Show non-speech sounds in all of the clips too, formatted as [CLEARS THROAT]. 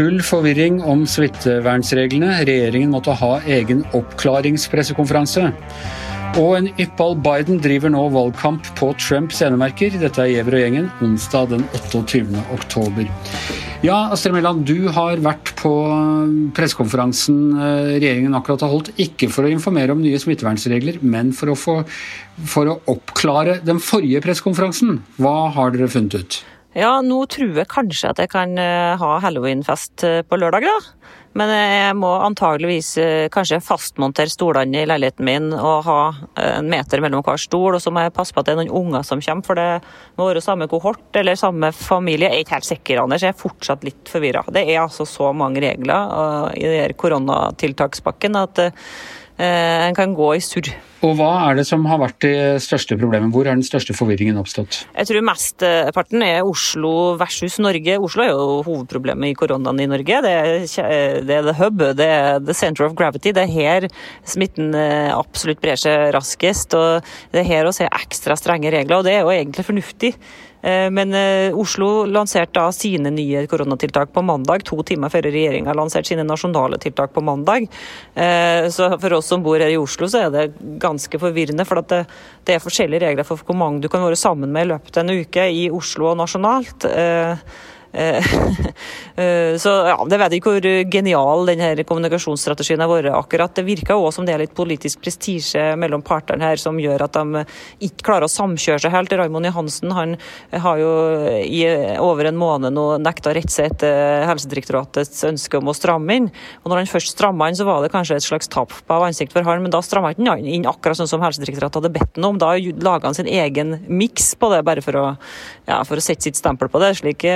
Full forvirring om smittevernsreglene. Regjeringen måtte ha egen oppklaringspressekonferanse. Og en yppal Biden driver nå valgkamp på Trumps enemerker. Dette er Giæver og gjengen onsdag den 28. oktober. Ja, Astrid Mæland, du har vært på pressekonferansen eh, regjeringen akkurat har holdt. Ikke for å informere om nye smittevernregler, men for å, få, for å oppklare den forrige pressekonferansen. Hva har dere funnet ut? Ja, nå tror jeg kanskje at jeg kan eh, ha halloweenfest eh, på lørdag, da. Men jeg må antageligvis eh, kanskje fastmontere stolene i leiligheten min og ha en meter mellom hver stol. Og så må jeg passe på at det er noen unger som kommer, for det må være samme kohort eller samme familie. Jeg er ikke helt sikker, Anders. Jeg er fortsatt litt forvirra. Det er altså så mange regler i den koronatiltakspakken at en kan gå i surr. Og Hva er det som har vært det største problemet? Hvor er den største forvirringen oppstått? Jeg tror mesteparten er Oslo versus Norge. Oslo er jo hovedproblemet i koronaen i Norge. Det er, det er the hub, det er the center of gravity. Det er her smitten eh, absolutt brer seg raskest. og Det er her å se ekstra strenge regler, og det er jo egentlig fornuftig. Eh, men eh, Oslo lanserte da sine nye koronatiltak på mandag, to timer før regjeringa lanserte sine nasjonale tiltak på mandag. Så for oss som bor her i Oslo, så er det ganske forvirrende. For det, det, er forskjellige regler for hvor mange du kan være sammen med i løpet av en uke i Oslo og nasjonalt. Eh, Eh, [LAUGHS] eh, så ja, Det vet ikke hvor genial denne kommunikasjonsstrategien har vært akkurat. Det virker òg som det er litt politisk prestisje mellom partene her som gjør at de ikke klarer å samkjøre seg helt. Raymond Johansen han har jo i over en måned nå nekta å rette seg etter Helsedirektoratets ønske om å stramme inn. Og når han først stramma inn, så var det kanskje et slags tap av ansikt for han, men da stramma han ikke inn akkurat sånn som Helsedirektoratet hadde bedt ham om. Da laga han sin egen miks på det, bare for å, ja, for å sette sitt stempel på det. slik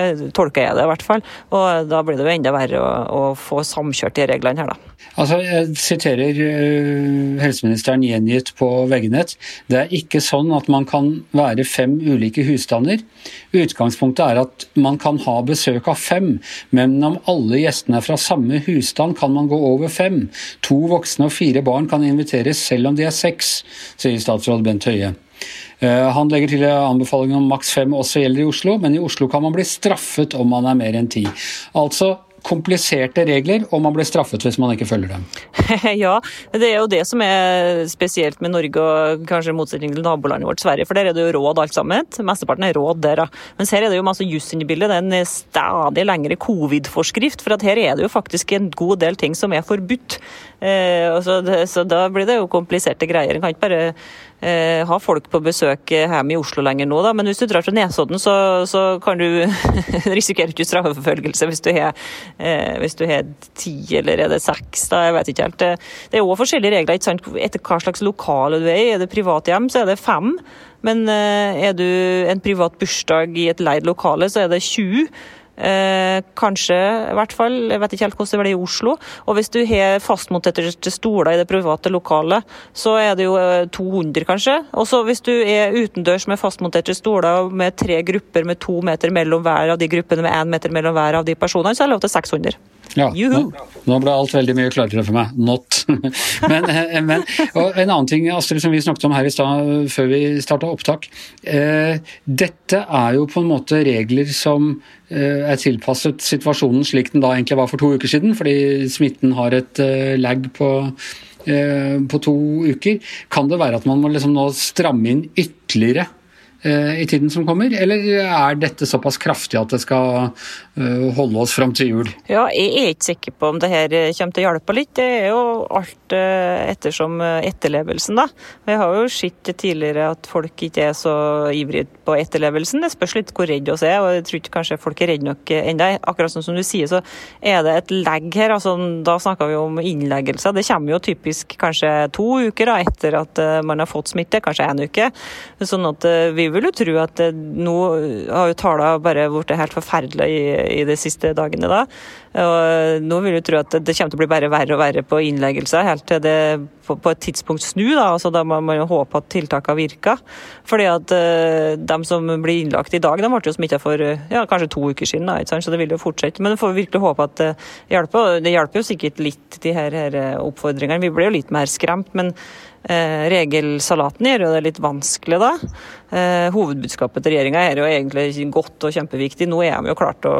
tolker er det i hvert fall. Og da blir det jo enda verre å, å få samkjørt de reglene her, da. Altså, Jeg siterer uh, helseministeren gjengitt på veggenett. Det er ikke sånn at man kan være fem ulike husstander. Utgangspunktet er at man kan ha besøk av fem, men om alle gjestene er fra samme husstand, kan man gå over fem. To voksne og fire barn kan inviteres selv om de er seks, sier statsråd Bent Høie. Eh, han legger til anbefalingen om maks fem også gjelder i Oslo, men i Oslo kan man bli straffet om man er mer enn ti. Altså kompliserte regler, og man blir straffet hvis man ikke følger dem. [LAUGHS] ja, det er jo det som er spesielt med Norge, og kanskje i motsetning til nabolandet vårt Sverige. For der er det jo råd alt sammen. Mesteparten er råd der, da. Mens her er det jo masse juss inni bildet. Det er en stadig lengre covid-forskrift. For at her er det jo faktisk en god del ting som er forbudt. Eh, så, da blir det jo kompliserte greier. En kan ikke bare eh, ha folk på besøk hjemme i Oslo lenger nå, da. Men hvis du drar fra Nesodden, så, så kan du [LAUGHS] risikere ikke straffeforfølgelse hvis du har eh, ti eller er det seks, da. Jeg vet ikke helt. Det er òg forskjellige regler ikke sant? etter hva slags lokale du er i. Er det privat hjem, så er det fem. Men eh, er du en privat bursdag i et leid lokale, så er det 20. Eh, kanskje, i hvert fall. Jeg vet ikke helt hvordan det blir i Oslo. Og hvis du har fastmonterte stoler i det private lokalet, så er det jo 200, eh, kanskje. Og så hvis du er utendørs med fastmonterte stoler med tre grupper med to meter mellom hver av de gruppene, med én meter mellom hver av de personene, så er det lov til 600. Ja, nå, nå, ble alt veldig mye klarere for meg. Not. [LAUGHS] men, eh, men en annen ting Astrid, som vi snakket om her i stad før vi starta opptak. Eh, dette er jo på en måte regler som eh, er tilpasset situasjonen slik den da egentlig var for to uker siden, fordi smitten har et eh, lag på, eh, på to uker. Kan det være at man må liksom nå stramme inn ytterligere? Eh, i tiden som kommer, eller er dette såpass kraftig at det skal eh, holde oss fram til jul? Ja, jeg er ikke sikker på om det her kommer til å hjelpe litt. Det er jo alt eh, ettersom etterlevelsen, da. Vi har jo sett tidligere at folk ikke er så ivrige på etterlevelsen. Det spørs litt hvor redd vi er, og jeg tror ikke kanskje folk er redde nok ennå. Akkurat sånn som du sier, så er det et legg her. altså Da snakker vi om innleggelser. Det kommer jo typisk kanskje to uker da, etter at man har fått smitte, kanskje én uke. Sånn at vi vil jo tro at nå har jo tallene bare blitt helt forferdelige i, i, de siste dagene. da. Og nå vil jeg tro at det kommer til å bli bare verre og verre på innleggelser, helt til det på, på, et tidspunkt snu. Da altså da må man håpe at tiltakene virker. Fordi at uh, de som blir innlagt i dag, de ble jo smitta for ja, kanskje to uker siden. Da, så det vil jo fortsette. Men vi får virkelig håpe at det hjelper. Det hjelper jo sikkert litt, de her, her oppfordringene. Vi blir jo litt mer skremt. men Eh, regelsalaten gjør jo det litt vanskelig da. Eh, hovedbudskapet til regjeringa er jo egentlig godt og kjempeviktig. Nå er de jo klart å,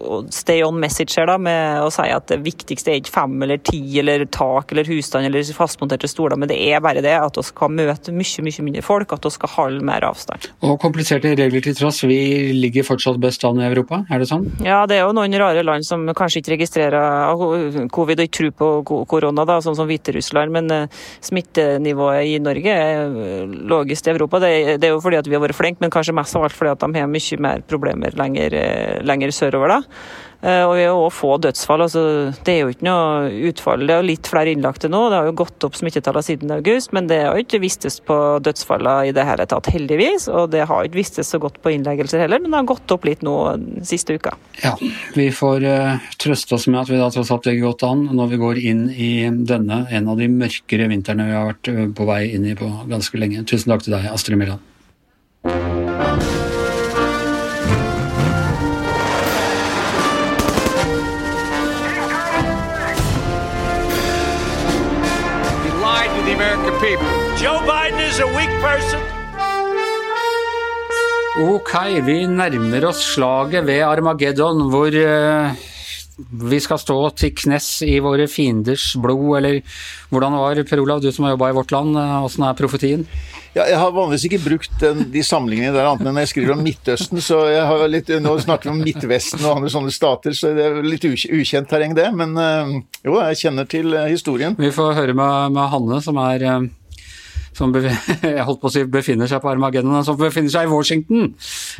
å stay on message her da, med å si at det viktigste er ikke fem eller ti eller tak eller husstand eller fastmonterte stoler, men det er bare det at vi skal møte mye mye mindre folk, at vi skal holde mer avstand. Og kompliserte regler til tross, vi ligger fortsatt best an i Europa, er det sånn? Ja, det er jo noen rare land som kanskje ikke registrerer covid og ikke tror på korona, da, sånn som Hviterussland, men uh, smitte skattenivået i Norge er lavest i Europa. Det, det, er jo fordi at vi har vært flinke, men kanskje mest av alt fordi at de har mye mer problemer lenger, lenger sørover. da. Eh, og vi har òg få dødsfall. altså Det er jo ikke noe utfall. Det er litt flere innlagte nå. Det har jo gått opp smittetallene siden august, men det har jo ikke vistes på dødsfallene i det hele tatt, heldigvis. Og det har ikke vistes så godt på innleggelser heller, men det har gått opp litt nå siste uka. Ja, vi får uh, trøste oss med at vi da tross alt legger godt an når vi går inn i denne, en av de mørkere vintrene vi har vært eh, på vei inn i på ganske lenge. Tusen takk til deg, Astrid Milland. People. Joe Biden is a weak person. Ok, vi nærmer oss slaget ved Armageddon, hvor uh, vi skal stå til knes i våre fienders blod, eller hvordan var Per Olav, du som har jobba i Vårt Land, åssen er profetien? Ja, jeg har vanligvis ikke brukt den, de samlingene der annet enn når jeg skriver om Midtøsten. så jeg har litt, Nå snakker vi om Midtvesten og andre sånne stater, så det er litt ukjent terreng, det. Men uh, jo, jeg kjenner til uh, historien. Vi får høre med, med Hanne, som er som [LAUGHS] jeg holdt på å si befinner seg på Armageddon, som befinner seg i Washington.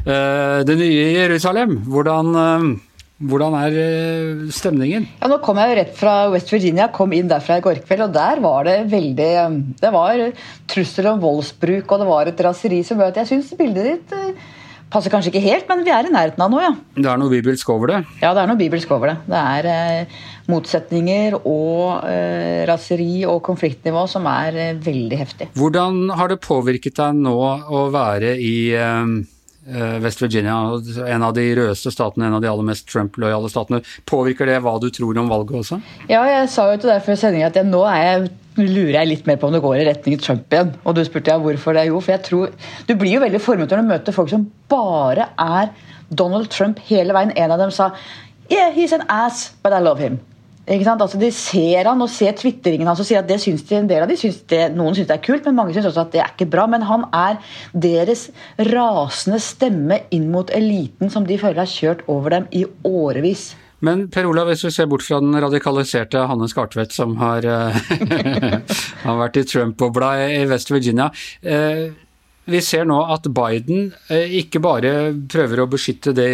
Eh, det nye Jerusalem. Hvordan, eh, hvordan er eh, stemningen? Ja, nå kom jeg jo rett fra West Virginia, kom inn derfra i går kveld, og der var det veldig Det var trussel om voldsbruk, og det var et raseri som gjør at jeg syns bildet ditt passer kanskje ikke helt, men vi er i nærheten av noe, ja. Det er noe bibelsk over det? Ja, det er noe bibelsk over det. Det er eh, motsetninger og eh, raseri og konfliktnivå som er eh, veldig heftig. Hvordan har det påvirket deg nå å være i eh, eh West Virginia, en av de rødeste statene, en av de aller mest Trump-lojale statene. Påvirker det hva du tror om valget også? Ja, jeg sa jo til deg før sendinga at jeg, nå jeg lurer jeg litt mer på om det går i retning Trump igjen. Og du spurte jeg hvorfor det. Jo, for jeg tror Du blir jo veldig formet når du møter folk som bare er Donald Trump hele veien. En av dem sa Yeah, he's an ass, but I love him. Altså, de ser han og ser twitteringen hans og sier at det syns de, en del av de syns det, Noen syns det er kult, men mange syns også at det er ikke bra. Men han er deres rasende stemme inn mot eliten som de føler har kjørt over dem i årevis. Men Per Olav, hvis vi ser bort fra den radikaliserte Hanne Skartvedt som har, eh, [LAUGHS] har vært i Trump-bobla i West Virginia. Eh, vi ser nå at Biden eh, ikke bare prøver å beskytte det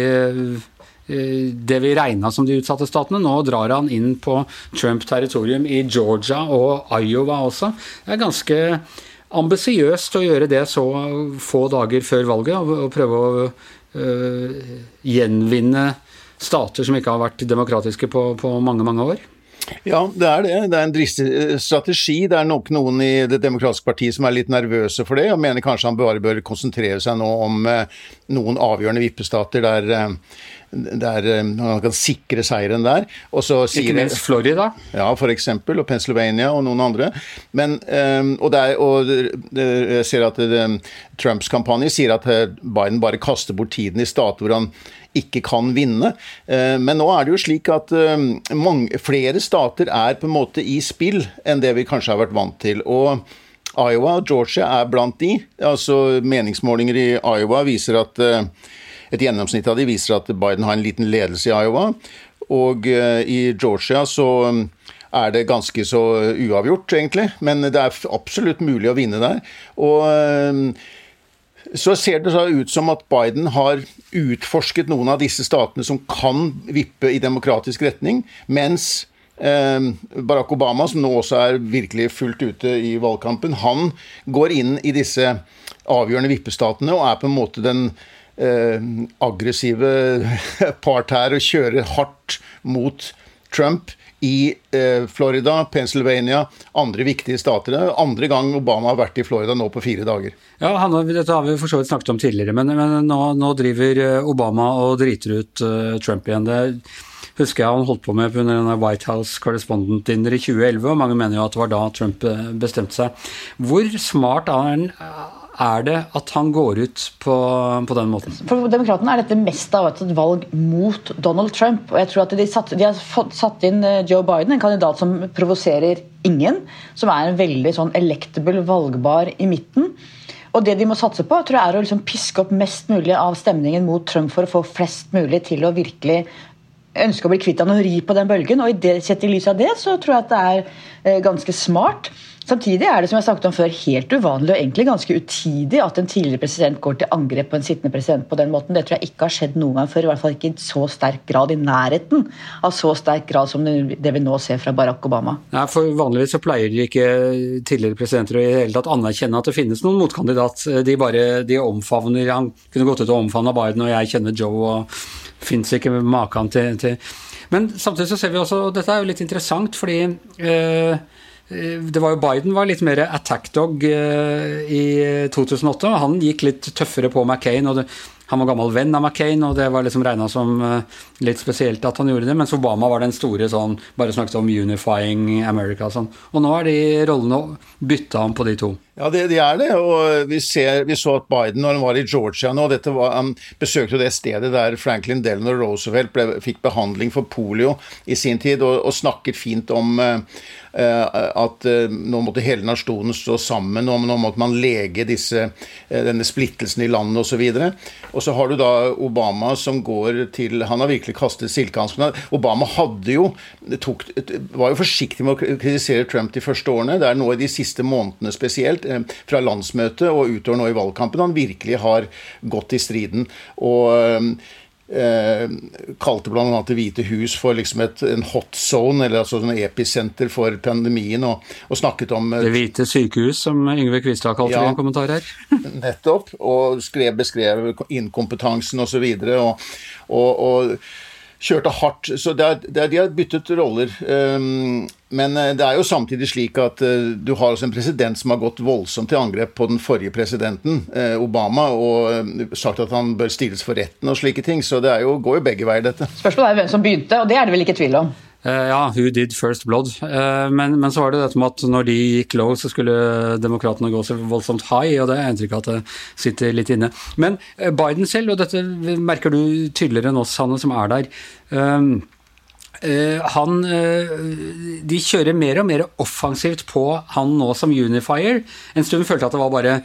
det vi regna som de utsatte statene. Nå drar han inn på Trump-territorium i Georgia og Iowa også. Det er ganske ambisiøst å gjøre det så få dager før valget, og prøve å øh, gjenvinne stater som ikke har vært demokratiske på, på mange, mange år? Ja, det er det. Det er en dristig eh, strategi. Det er nok noen i Det demokratiske partiet som er litt nervøse for det, og mener kanskje han bare bør konsentrere seg nå om eh, noen avgjørende vippestater der eh, der man kan sikre seieren der. Og så sier Ikke minst Florida? Ja, f.eks. Og Pennsylvania og noen andre. Men, og, er, og jeg ser at Trumps kampanje sier at Biden bare kaster bort tiden i stater hvor han ikke kan vinne. Eh, men nå er det jo slik at eh, mange, flere stater er på en måte i spill enn det vi kanskje har vært vant til. og Iowa og Georgia er blant de. altså Meningsmålinger i Iowa viser at eh, et gjennomsnitt av de viser at Biden har en liten ledelse i Iowa. Og i Georgia så er det ganske så uavgjort, egentlig. Men det er absolutt mulig å vinne der. Og så ser det så ut som at Biden har utforsket noen av disse statene som kan vippe i demokratisk retning, mens eh, Barack Obama, som nå også er virkelig fullt ute i valgkampen, han går inn i disse avgjørende vippestatene og er på en måte den eh, aggressive [LAUGHS] part her og kjører hardt mot Trump i eh, Florida, Pennsylvania, andre viktige stater. Andre gang Obama har vært i Florida nå på fire dager. Ja, han, Dette har vi for så vidt snakket om tidligere, men, men nå, nå, driver eh, Obama og driter ut uh, Trump igjen. Det husker jeg han holdt på med under en White House Correspondent Dinner i 2011, og mange mener jo at det var da Trump bestemte seg. Hvor smart er han? Er det at han går ut på, på den måten? For Demokratene er dette mest av et valg mot Donald Trump. og jeg tror at De, satt, de har fått, satt inn eh, Joe Biden, en kandidat som provoserer ingen. Som er en veldig sånn electable, valgbar i midten. Og Det de må satse på, tror jeg er å liksom piske opp mest mulig av stemningen mot Trump for å få flest mulig til å virkelig ønske å bli kvitt han og ri på den bølgen. og i Sett i lys av det så tror jeg at det er eh, ganske smart. Samtidig er det som jeg snakket om før, helt uvanlig og egentlig ganske utidig at en tidligere president går til angrep på en sittende president på den måten. Det tror jeg ikke har skjedd noen gang før, i hvert fall ikke i så sterk grad, i nærheten av så sterk grad som det vi nå ser fra Barack Obama. Nei, for Vanligvis så pleier de ikke tidligere presidenter å i hele tatt anerkjenne at det finnes noen motkandidat. De bare de omfavner Han kunne gått ut og omfavna Biden, og jeg kjenner Joe, og fins ikke maken til, til Men samtidig så ser vi også, og dette er jo litt interessant, fordi eh, Eh, det var jo Biden var litt mer attack dog eh, i 2008. Han gikk litt tøffere på McCain. og det, han var gammel venn av McCain, og det var liksom regna som eh, litt spesielt at han gjorde det. Mens Obama var den store sånn Bare snakket om unifying America og sånn. Og nå er de rollene bytta om på de to. Ja, det, det er det. Og vi, ser, vi, så at Biden, når han var i Georgia nå var, Han besøkte det stedet der Franklin Delano Roosevelt ble, fikk behandling for polio i sin tid, og, og snakket fint om uh, at uh, nå måtte hele nasjonen stå sammen, og nå måtte man lege disse, uh, denne splittelsen i landet osv. Og, og så har du da Obama som går til Han har virkelig kastet silkehanskene. Obama hadde jo tok, var jo forsiktig med å kritisere Trump de første årene. Det er nå i de siste månedene spesielt Eh, fra landsmøtet og utover nå i valgkampen han virkelig har gått i striden. og eh, kalte bl.a. Det hvite hus for liksom et, en hot zone, eller altså en episenter for pandemien, og, og snakket om eh, Det hvite sykehus, som Yngve Kvistad kalte ja, det i en kommentar her. [LAUGHS] nettopp. Og skrev, beskrev inkompetansen osv. Og, og, og kjørte hardt. Så det er, det er, de har byttet roller. Um, men eh, det er jo samtidig slik at uh, du har en president som har gått voldsomt til angrep på den forrige presidenten, uh, Obama, og sagt at han bør stilles for retten og slike ting. Så det jo, går jo begge veier, dette. Spørsmålet er hvem som begynte, og det er det vel ikke tvil om? Eh, ja, who did first blood? Eh, men, men, så var det dette med at når de gikk low, så skulle demokratene gå så voldsomt high, og det er inntrykk at det sitter litt inne. Men eh, Biden selv, og dette merker du tydeligere enn oss, Hanne, som er der. Han, de kjører mer og mer offensivt på han nå som unifier. En stund følte jeg at det var bare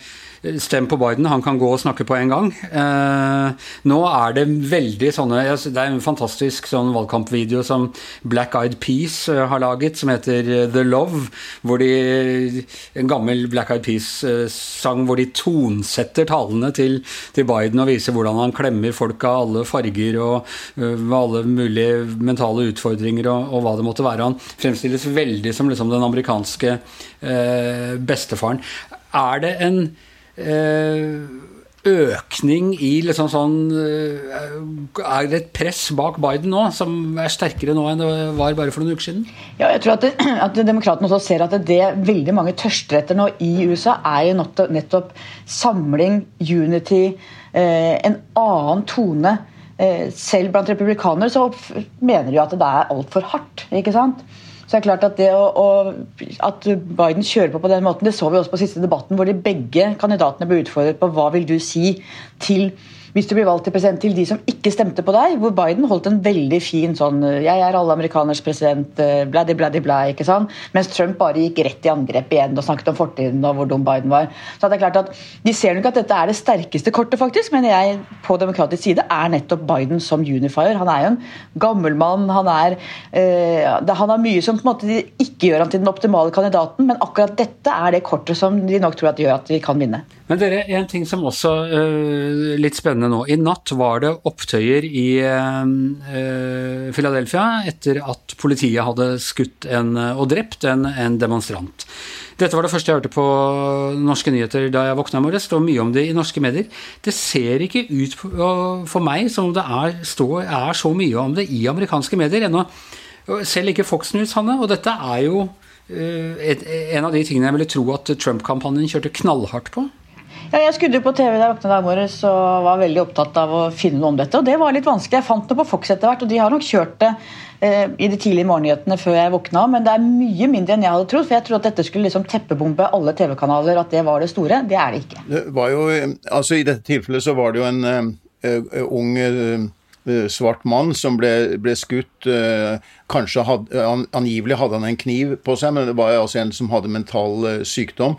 Stem på Biden, han kan gå og snakke på en gang. Eh, nå er det veldig sånne Det er en fantastisk sånn valgkampvideo som Black Eyed Peas eh, har laget, som heter eh, The Love. hvor de, En gammel Black Eyed Peas-sang hvor de tonsetter talene til, til, Biden og viser hvordan han klemmer folk av alle farger og med alle mulige mentale utfordringer og, og, hva det måtte være. Han fremstilles veldig som liksom den amerikanske eh, bestefaren. Er det en Eh, økning i liksom sånn eh, Er det et press bak Biden nå som er sterkere nå enn det var bare for noen uker siden? Ja, jeg tror at, det, [CLEARS THROAT] at Demokratene også ser at det, det veldig mange tørster etter nå i USA, er jo nettopp samling, unity, eh, en annen tone. selv blant republikanere så mener de at det er altfor hardt. ikke sant? Så det er klart At det å, å, at Biden kjører på på den måten, det så vi også på siste debatten, hvor de begge kandidatene ble utfordret på hva vil du si til hvis du blir valgt til president til de som ikke stemte på deg, hvor Biden holdt en veldig fin sånn 'jeg er alle amerikaners president', bladdy, bladdy, bladdi, bla, ikke sant? Mens Trump bare gikk rett i angrep igjen og snakket om fortiden og hvor dum Biden var. Så det er klart at De ser nok at dette er det sterkeste kortet, faktisk, men jeg på demokratisk side er nettopp Biden som unifier. Han er jo en gammel mann, han er øh, Han har mye som på en måte ikke gjør han til den optimale kandidaten, men akkurat dette er det kortet som de nok tror at gjør at vi kan vinne. Men dere, en ting som også uh, litt spennende nå. I natt var det opptøyer i uh, Philadelphia etter at politiet hadde skutt en, og drept en, en, demonstrant. Dette var det første jeg hørte på norske nyheter da jeg våkna i morges. Det står mye om det i norske medier. Det ser ikke ut for meg som om det er, står, er så mye om det i amerikanske medier ennå. Selv ikke Fox News, Hanne. Og dette er jo et, en av de tingene jeg ville tro at Trump-kampanjen kjørte knallhardt på. Ja, jeg skudde på TV da jeg våkna i dag morges og var veldig opptatt av å finne noe om dette. og Det var litt vanskelig. Jeg fant det på Fox etter hvert, og de har nok kjørt det eh, i de tidlige morgennyhetene før jeg våkna. Men det er mye mindre enn jeg hadde trodd. For jeg trodde at dette skulle liksom teppebombe alle TV-kanaler, at det var det store. Det er det ikke. Det jo, altså I dette tilfellet så var det jo en uh, ung uh, Eh, svart mann som ble, ble skutt. Eh, kanskje had, Angivelig hadde han en kniv på seg, men det var altså en som hadde mental eh, sykdom.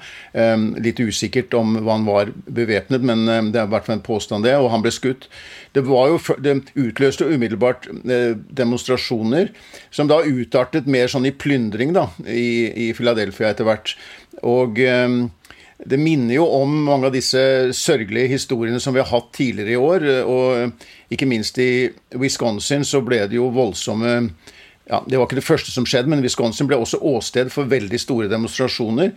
Litt usikkert om hva han var bevæpnet, men det har vært en påstand, det. Og han ble skutt. Det, jo, det utløste umiddelbart demonstrasjoner, som da utartet mer sånn i plyndring da, i, i Philadelphia etter hvert. Og det minner jo om mange av disse sørgelige historiene som vi har hatt tidligere i år. Og ikke minst i Wisconsin så ble det jo voldsomme ja, Det var ikke det første som skjedde, men Wisconsin ble også åsted for veldig store demonstrasjoner.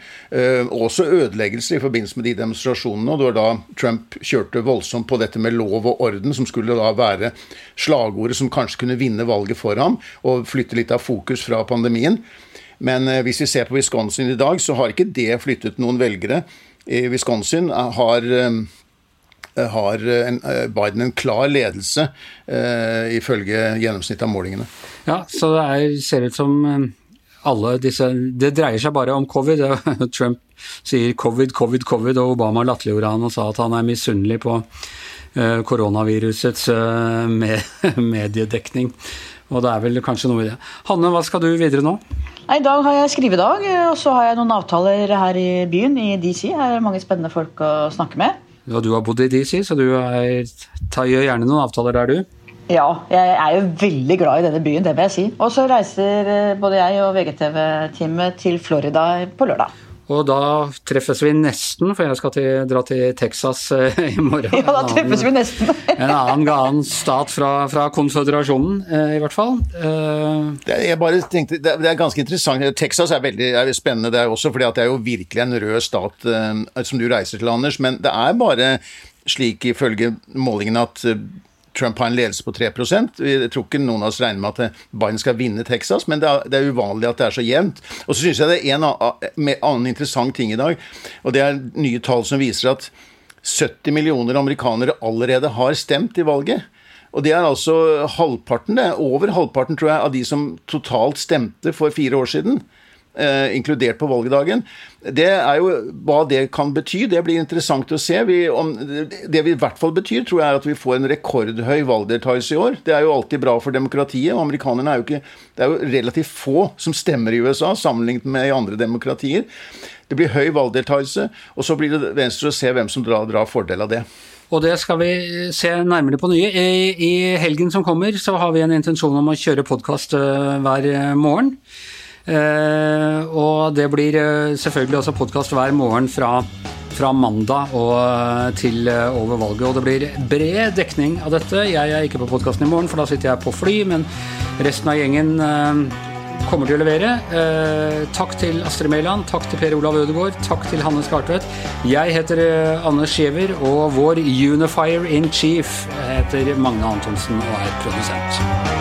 Og også ødeleggelser i forbindelse med de demonstrasjonene. og Det var da Trump kjørte voldsomt på dette med lov og orden, som skulle da være slagordet som kanskje kunne vinne valget for ham, og flytte litt av fokus fra pandemien. Men eh, hvis vi ser på Wisconsin i dag, så har ikke det flyttet noen velgere. I Wisconsin har, eh, har eh, Biden en klar ledelse, uh, ifølge gjennomsnittet av målingene. Ja, så det er, ser ut som alle disse Det dreier seg bare om covid. [LAUGHS] Trump sier covid, covid, covid, og Obama latterliggjorde han og sa at han er misunnelig på koronavirusets [LAUGHS] mediedekning. Og det er vel kanskje noe i det. Hanne, hva skal du videre nå? I dag har jeg skrivedag, og så har jeg noen avtaler her i byen, i DC. Her er mange spennende folk å snakke med. Ja, du har bodd i DC, så du er, gjør gjerne noen avtaler der, du? Ja, jeg er jo veldig glad i denne byen, det vil jeg si. Og så reiser eh, både jeg og VGTV-teamet til Florida på lørdag. Og da treffes vi nesten, for jeg skal til, dra til Texas eh, i morgen. Ja, da treffes vi nesten. [LAUGHS] en annen, annen stat fra, fra konføderasjonen, eh, i hvert fall. Uh, det, jeg bare tenkte, det, er ganske interessant. Texas er veldig er spennende der også, for det er jo virkelig en rød stat som du reiser til, Anders. Men det er bare slik ifølge målingene at Trump har en ledelse på 3 Jeg tror ikke noen av oss regner med at Biden skal vinne Texas, men det er, det er uvanlig at det er så jevnt. Og så syns jeg det er en annen interessant ting i dag, og det er nye tall som viser at 70 millioner amerikanere allerede har stemt i valget. Og det er altså halvparten, det er over halvparten, tror jeg, av de som totalt stemte for fire år siden inkludert på valgdagen. Det er jo Hva det kan bety, det blir interessant å se. Vi, om, det vi i hvert fall betyr, tror jeg er at vi får en rekordhøy valgdeltakelse i år. Det er jo alltid bra for demokratiet. og amerikanerne er jo ikke, Det er jo relativt få som stemmer i USA, sammenlignet med i andre demokratier. Det blir høy valgdeltakelse, og så blir det venstre å se hvem som drar, drar fordel av det. Og det skal vi se nærmere på nye. I, I helgen som kommer så har vi en intensjon om å kjøre podkast eh, hver morgen. Eh, og det blir eh, selvfølgelig også podkast hver morgen fra, fra mandag og eh, til over valget. Og det blir bred dekning av dette. Jeg er ikke på podkasten i morgen, for da sitter jeg på fly, men resten av gjengen kommer til å levere. takk til Astrid Mæland, takk til Per Olav Ødegaard, takk til Hanne Skartvedt. Jeg heter Anne Skjever, og vår unifier in chief heter Magne Antonsen og er produsent.